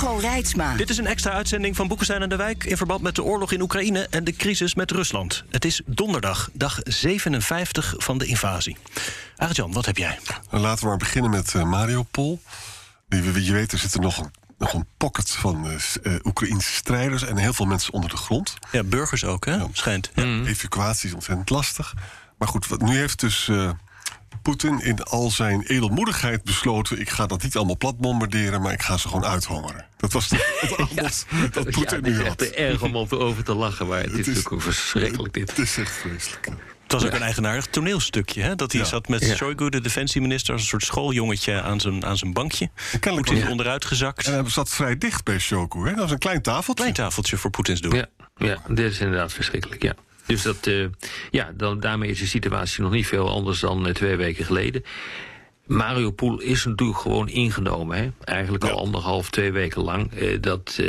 Hugo Reitsma. Dit is een extra uitzending van Boekenstein en de Wijk... in verband met de oorlog in Oekraïne en de crisis met Rusland. Het is donderdag, dag 57 van de invasie. Arjan, wat heb jij? Laten we maar beginnen met uh, Mariupol. Die, je weet, er zitten nog een, nog een pocket van uh, Oekraïnse strijders... en heel veel mensen onder de grond. Ja, burgers ook, hè? Ja. Schijnt. Ja. Mm. Evacuatie is ontzettend lastig. Maar goed, wat, nu heeft dus... Uh, Poetin in al zijn edelmoedigheid besloten... ik ga dat niet allemaal plat bombarderen, maar ik ga ze gewoon uithongeren. Dat was de, het aanbod ja, dat Poetin ja, nu had. Het is echt erg om over te lachen, maar het, het is natuurlijk ook verschrikkelijk dit. Het is echt vreselijk. Het was ook een eigenaardig toneelstukje, hè? Dat hij zat met ja. Shoigu, de defensieminister... als een soort schooljongetje aan zijn, aan zijn bankje. Poetin ja. onderuit gezakt. En hij zat vrij dicht bij Shoigu, hè? Dat was een klein tafeltje. Klein tafeltje voor Poetins doen. Ja, ja dit is inderdaad verschrikkelijk, ja. Dus dat, uh, ja, dan, daarmee is de situatie nog niet veel anders dan uh, twee weken geleden. Mariupol is natuurlijk gewoon ingenomen. Hè? Eigenlijk al ja. anderhalf, twee weken lang. Uh, dat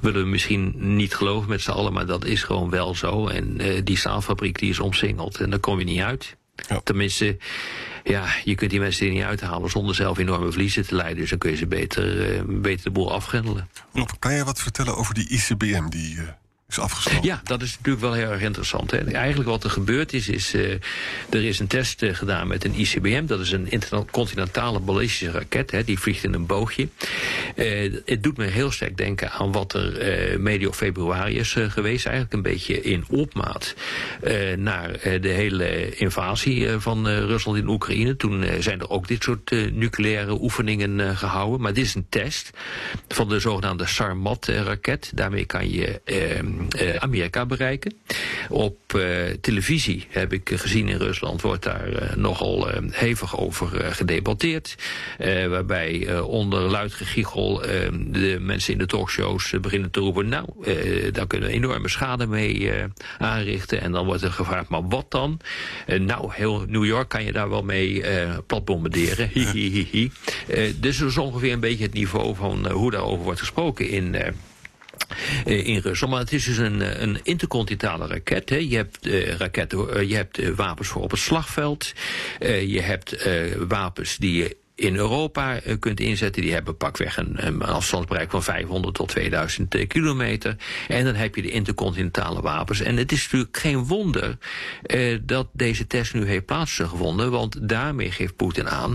willen we misschien niet geloven met z'n allen, maar dat is gewoon wel zo. En die staalfabriek die is omsingeld en daar kom je niet uit. Ja. Tenminste, ja, je kunt die mensen er niet uithalen zonder zelf enorme verliezen te leiden. Dus dan kun je ze beter, beter de boel afgrendelen. Kan je wat vertellen over die ICBM die is afgesloten. Ja, dat is natuurlijk wel heel erg interessant. Hè. Eigenlijk wat er gebeurd is, is uh, er is een test uh, gedaan met een ICBM. Dat is een intercontinentale ballistische raket. Hè. Die vliegt in een boogje. Uh, het doet me heel sterk denken aan wat er medio februari is geweest. Eigenlijk een beetje in opmaat naar de hele invasie van Rusland in Oekraïne. Toen zijn er ook dit soort nucleaire oefeningen gehouden. Maar dit is een test van de zogenaamde Sarmat-raket. Daarmee kan je uh, Amerika bereiken. Op uh, televisie heb ik gezien in Rusland wordt daar uh, nogal hevig over gedebatteerd. waarbij onder luid gegiegel de mensen in de talkshows beginnen te roepen... nou, daar kunnen we enorme schade mee aanrichten. En dan wordt er gevraagd, maar wat dan? nou, heel New York kan je daar wel mee hi, hi. dus dat is ongeveer een beetje het niveau van hoe daarover wordt gesproken in in Rusland. Maar het is dus een, een intercontinentale raket. Hè. Je hebt, uh, raketten, je hebt wapens voor op het slagveld. Je hebt wapens die je in Europa kunt inzetten. Die hebben pakweg een, een afstandsbereik van 500 tot 2000 uh, kilometer. En dan heb je de intercontinentale wapens. En het is natuurlijk geen wonder uh, dat deze test nu heeft plaatsgevonden. Want daarmee geeft Poetin aan...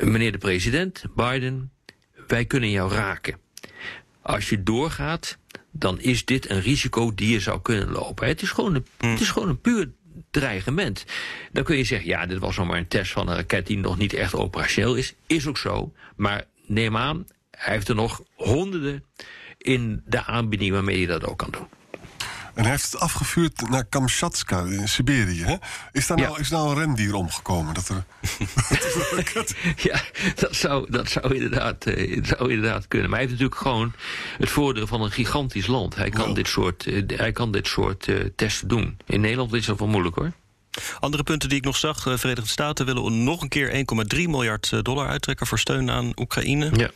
meneer de president, Biden, wij kunnen jou raken. Als je doorgaat, dan is dit een risico die je zou kunnen lopen. Het is gewoon een, mm. het is gewoon een puur dreigement. Dan kun je zeggen, ja, dit was nog maar een test van een raket die nog niet echt operationeel is. Is ook zo. Maar neem aan, hij heeft er nog honderden in de aanbieding waarmee je dat ook kan doen. En hij heeft het afgevuurd naar Kamchatka in Siberië. Hè? Is daar nou, ja. is nou een rendier omgekomen? Dat er, ja, dat zou, dat zou, inderdaad, uh, zou inderdaad kunnen. Maar hij heeft natuurlijk gewoon het voordeel van een gigantisch land. Hij kan, wow. dit, soort, uh, hij kan dit soort uh, testen doen. In Nederland is dat wel moeilijk hoor. Andere punten die ik nog zag. De Verenigde Staten willen nog een keer 1,3 miljard dollar uittrekken voor steun aan Oekraïne. Ja.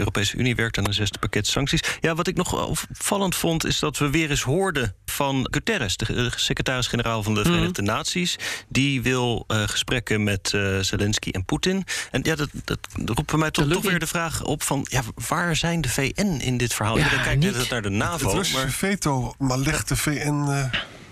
Europese Unie werkt aan een zesde pakket sancties. Ja, wat ik nog opvallend vond, is dat we weer eens hoorden van Guterres, de secretaris-generaal van de Verenigde mm. Naties. Die wil uh, gesprekken met uh, Zelensky en Poetin. En ja, dat, dat roept bij mij toch, toch weer de vraag op van... Ja, waar zijn de VN in dit verhaal? Ja, Iedereen kijkt net naar de NAVO. Het, het Russische maar... veto, maar legt de VN... Uh...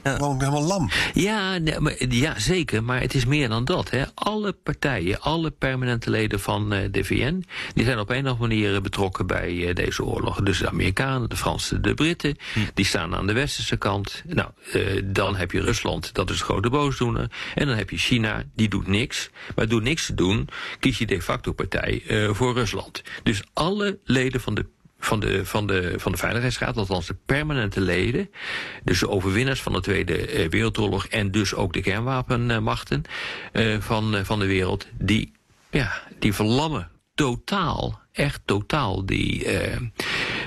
Ja. Gewoon helemaal lam. Ja, nee, maar, ja, zeker. Maar het is meer dan dat. Hè. Alle partijen, alle permanente leden van uh, de VN... die zijn op een of andere manier betrokken bij uh, deze oorlog. Dus de Amerikanen, de Fransen, de Britten... Hm. die staan aan de westerse kant. Nou, uh, dan heb je Rusland, dat is de grote boosdoener. En dan heb je China, die doet niks. Maar door niks te doen, kies je de facto partij voor Rusland. Dus alle leden van de van de, van, de, van de Veiligheidsraad, althans de permanente leden, dus de overwinnaars van de Tweede uh, Wereldoorlog en dus ook de kernwapenmachten uh, van, uh, van de wereld, die, ja, die verlammen totaal, echt totaal die, eh,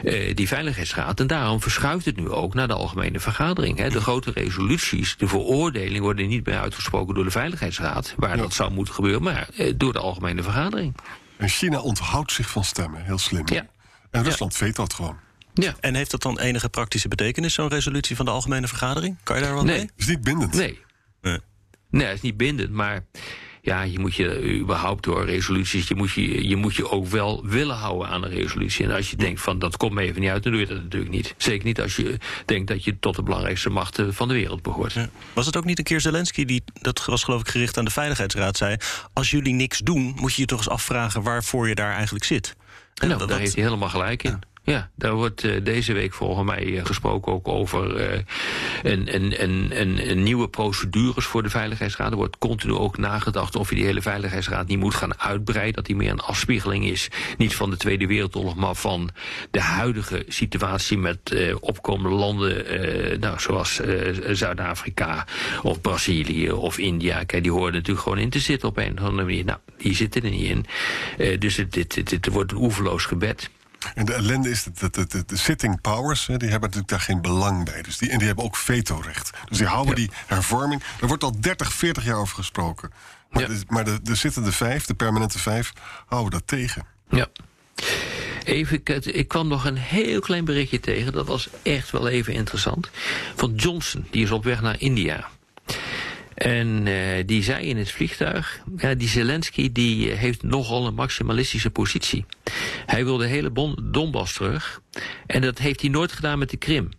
eh, die Veiligheidsraad. En daarom verschuift het nu ook naar de Algemene Vergadering. Hè. De grote resoluties, de veroordelingen worden niet meer uitgesproken door de Veiligheidsraad, waar dat zou moeten gebeuren, maar eh, door de Algemene Vergadering. En China onthoudt zich van stemmen, heel slim. Ja. En Rusland weet dat gewoon. Ja. En heeft dat dan enige praktische betekenis, zo'n resolutie van de Algemene Vergadering? Kan je daar wat Nee. mee? Het is niet bindend. Nee. Nee. Nee, het is niet bindend, maar ja, je moet je überhaupt door resoluties, je moet je, je moet je ook wel willen houden aan een resolutie. En als je denkt van dat komt me even niet uit, dan doe je dat natuurlijk niet. Zeker niet als je denkt dat je tot de belangrijkste machten van de wereld behoort. Ja. Was het ook niet een keer Zelensky die, dat was geloof ik gericht aan de Veiligheidsraad, zei... als jullie niks doen, moet je je toch eens afvragen waarvoor je daar eigenlijk zit. En nou, dat- daar heeft hij helemaal gelijk in. Ja, daar wordt eh, deze week volgens mij eh, gesproken ook over eh, een, een, een, een, nieuwe procedures voor de Veiligheidsraad. Er wordt continu ook nagedacht of je die hele Veiligheidsraad niet moet gaan uitbreiden. Dat die meer een afspiegeling is, niet van de Tweede Wereldoorlog, maar van de huidige situatie met opkomende landen, nou, zoals Zuid-Afrika of Brazilië of India. Kijk, die horen natuurlijk gewoon in te zitten op een of andere manier. Nou, die zitten er niet in. Dus het, dit wordt een oeverloos gebed. En de ellende is dat, dat de sitting powers, hè, die hebben natuurlijk daar geen belang bij. Dus die, en die hebben ook vetorecht. Dus die houden Ja. die hervorming. Er wordt al 30, 40 jaar over gesproken. Maar, Ja. de, maar de, de zittende vijf, de permanente vijf, houden dat tegen. Ja. Even, ik, ik kwam nog een heel klein berichtje tegen. Dat was echt wel even interessant. Van Johnson, die is op weg naar India. En eh, die zei in het vliegtuig... Ja, die Zelensky die eh, heeft nogal een maximalistische positie. Hij wil de hele Bon- Donbass terug. En dat heeft hij nooit gedaan met de Krim.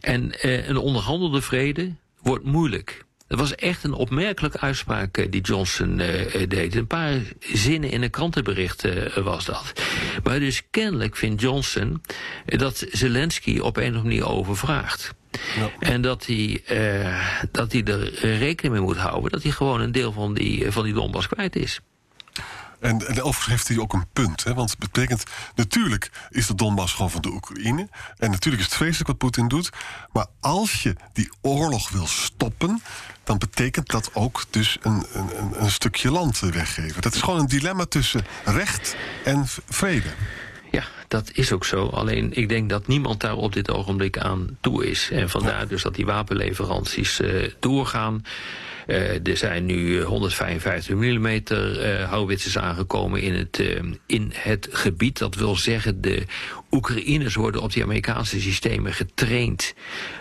En eh, een onderhandelde vrede wordt moeilijk. Dat was echt een opmerkelijke uitspraak eh, die Johnson eh, eh, deed. Een paar zinnen in een krantenbericht eh, was dat. Maar dus kennelijk vindt Johnson dat Zelensky op een of andere manier overvraagt. En dat hij, eh, dat hij er rekening mee moet houden dat hij gewoon een deel van die, van die Donbass kwijt is. En, en overigens heeft hij ook een punt. Hè, want het betekent, natuurlijk is de Donbass gewoon van de Oekraïne. En natuurlijk is het vreselijk wat Poetin doet. Maar als je die oorlog wil stoppen... dan betekent dat ook dus een, een, een- stukje land weggeven. Dat is gewoon een dilemma tussen recht en vrede. Ja, dat is ook zo. Alleen ik denk dat niemand daar op dit ogenblik aan toe is. En vandaar dus dat die wapenleveranties eh, doorgaan. Eh, er zijn nu 155 mm houwitsers aangekomen in het, eh, in het gebied. Dat wil zeggen, de Oekraïners worden op die Amerikaanse systemen getraind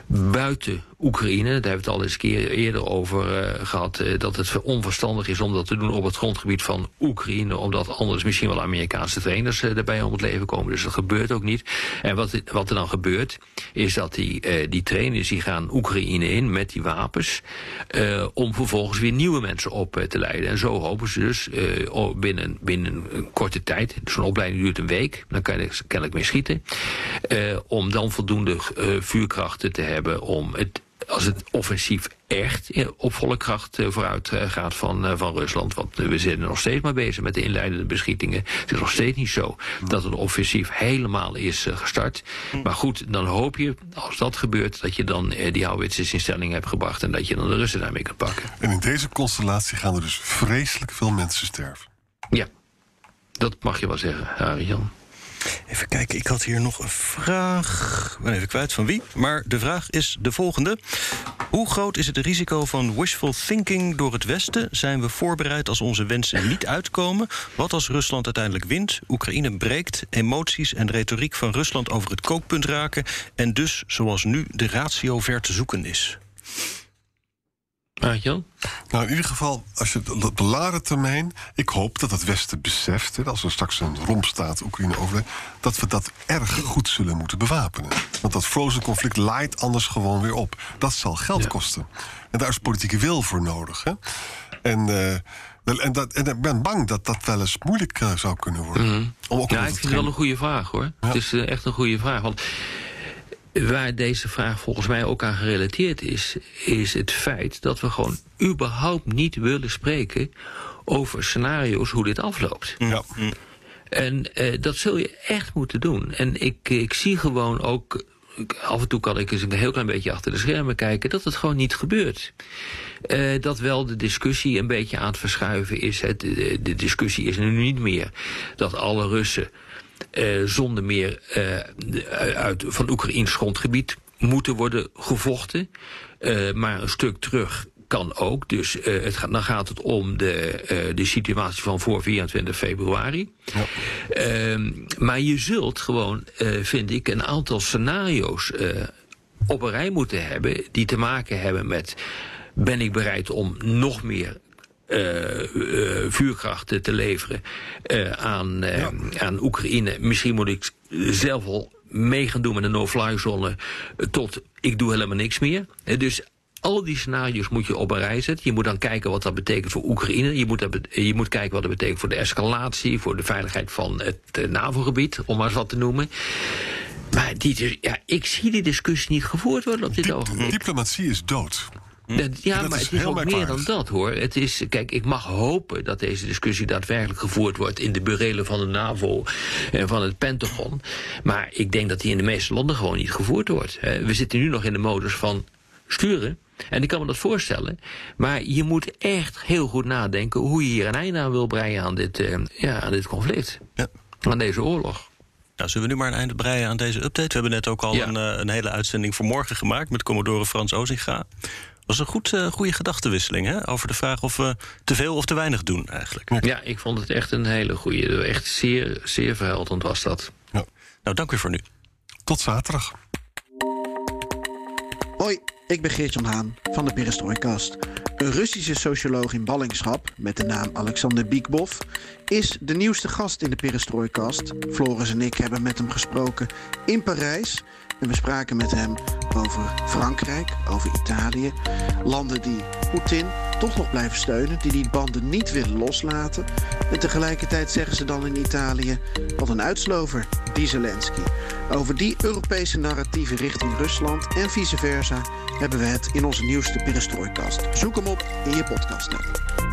buiten Oekraïne. Daar hebben we het al eens een keer eerder over eh, gehad. eh, dat het onverstandig is om dat te doen op het grondgebied van Oekraïne. Omdat anders misschien wel Amerikaanse trainers erbij om het leven komen. Dus dat gebeurt ook niet. En wat, wat er dan gebeurt, is dat die, die trainers die gaan Oekraïne in met die wapens. eh, vervolgens weer nieuwe mensen op eh, te leiden. En zo hopen ze dus eh, oh, binnen, binnen een korte tijd. Zo'n opleiding duurt een week. Dan kan er kennelijk mee schieten. eh, om dan voldoende vuurkrachten te hebben om het als het offensief echt eh, op volle kracht eh, vooruit eh, gaat van, van Rusland. Want we zijn nog steeds maar bezig met de inleidende beschietingen. Het is nog steeds niet zo dat het offensief helemaal is gestart. Maar goed, dan hoop je, als dat gebeurt, dat je dan die houwitsers in stelling hebt gebracht. En dat je dan de Russen daarmee kunt pakken. En in deze constellatie gaan er dus vreselijk veel mensen sterven. Ja, dat mag je wel zeggen, Harry-Jan. Even kijken, ik had hier nog een vraag. Ik ben even kwijt van wie. Maar de vraag is de volgende. Hoe groot is het risico van wishful thinking door het Westen? Zijn we voorbereid als onze wensen niet uitkomen? Wat als Rusland uiteindelijk wint, Oekraïne breekt... emoties en retoriek van Rusland over het kookpunt raken... en dus, zoals nu, de ratio ver te zoeken is? Nou, in ieder geval, als je het op de lange termijn... ik hoop dat het Westen beseft, hè, als er straks een rompstaat Oekraïne overleeft... dat we dat erg goed zullen moeten bewapenen. Want dat frozen conflict laait anders gewoon weer op. Dat zal geld Ja. kosten. En daar is politieke wil voor nodig. Hè? En, eh, en, dat, en ik ben bang dat dat wel eens moeilijk eh, zou kunnen worden. Om ook Ja, ik vind het wel een goede vraag hoor. Het is eh, echt een goede vraag. Want waar deze vraag volgens mij ook aan gerelateerd is, is het feit dat we gewoon überhaupt niet willen spreken over scenario's hoe dit afloopt. Ja. En eh, dat zul je echt moeten doen. En ik, ik zie gewoon ook af en toe kan ik eens een heel klein beetje achter de schermen kijken, dat het gewoon niet gebeurt. Uh, dat wel de discussie een beetje aan het verschuiven is. Het, de, de discussie is nu niet meer dat alle Russen zonder meer uh, uit, van Oekraïns grondgebied moeten worden gevochten. maar een stuk terug kan ook. Dus uh, het gaat, dan gaat het om de, uh, de situatie van voor 24 februari. Ja. Uh, maar je zult gewoon, vind ik, een aantal scenario's op een rij moeten hebben... die te maken hebben met... ben ik bereid om nog meer vuurkrachten te leveren aan, ja. aan Oekraïne. Misschien moet ik zelf al mee gaan doen met een no-fly zone... tot ik doe helemaal niks meer. Dus al die scenario's moet je op een rij zetten. Je moet dan kijken wat dat betekent voor Oekraïne. Je moet, dat je moet kijken wat dat betekent voor de escalatie... voor de veiligheid van het NAVO-gebied, om maar eens wat te noemen. Maar die, ja, ik zie die discussie niet gevoerd worden op dit Dip ogenblik. Diplomatie is dood. Dat, ja, maar is het is ook meer dan dat hoor. Het is, kijk, ik mag hopen dat deze discussie daadwerkelijk gevoerd wordt in de burelen van de NAVO en van het Pentagon. Maar ik denk dat die in de meeste landen gewoon niet gevoerd wordt. We zitten nu nog in de modus van sturen. En ik kan me dat voorstellen. Maar je moet echt heel goed nadenken hoe je hier een einde aan wil breien aan dit, eh, ja, aan dit conflict. Ja. Aan deze oorlog. Nou, zullen we nu maar een einde breien aan deze update? We hebben net ook al Ja. een, eh, een hele uitzending voor morgen gemaakt met Commodore Frans Ozinga. Was een goed, eh, goede gedachtenwisseling hè? over de vraag of we te veel of te weinig doen eigenlijk. Ja, ik vond het echt een hele goede. Echt zeer, zeer verhelderend was dat. Nou, dank u voor nu. Tot zaterdag. Hoi, ik ben Geert-Jan Haan van de Perestrooikast. Een Russische socioloog in ballingschap met de naam Alexander Biekbov is de nieuwste gast in de Perestrooikast. Floris en ik hebben met hem gesproken in Parijs. En we spraken met hem over Frankrijk, over Italië. Landen die Poetin toch nog blijven steunen, die die banden niet willen loslaten. En tegelijkertijd zeggen ze dan in Italië: wat een uitslover, die Zelensky. Over die Europese narratieven richting Rusland en vice versa hebben we het in onze nieuwste Perestrooikast. Zoek hem op in je podcast-app.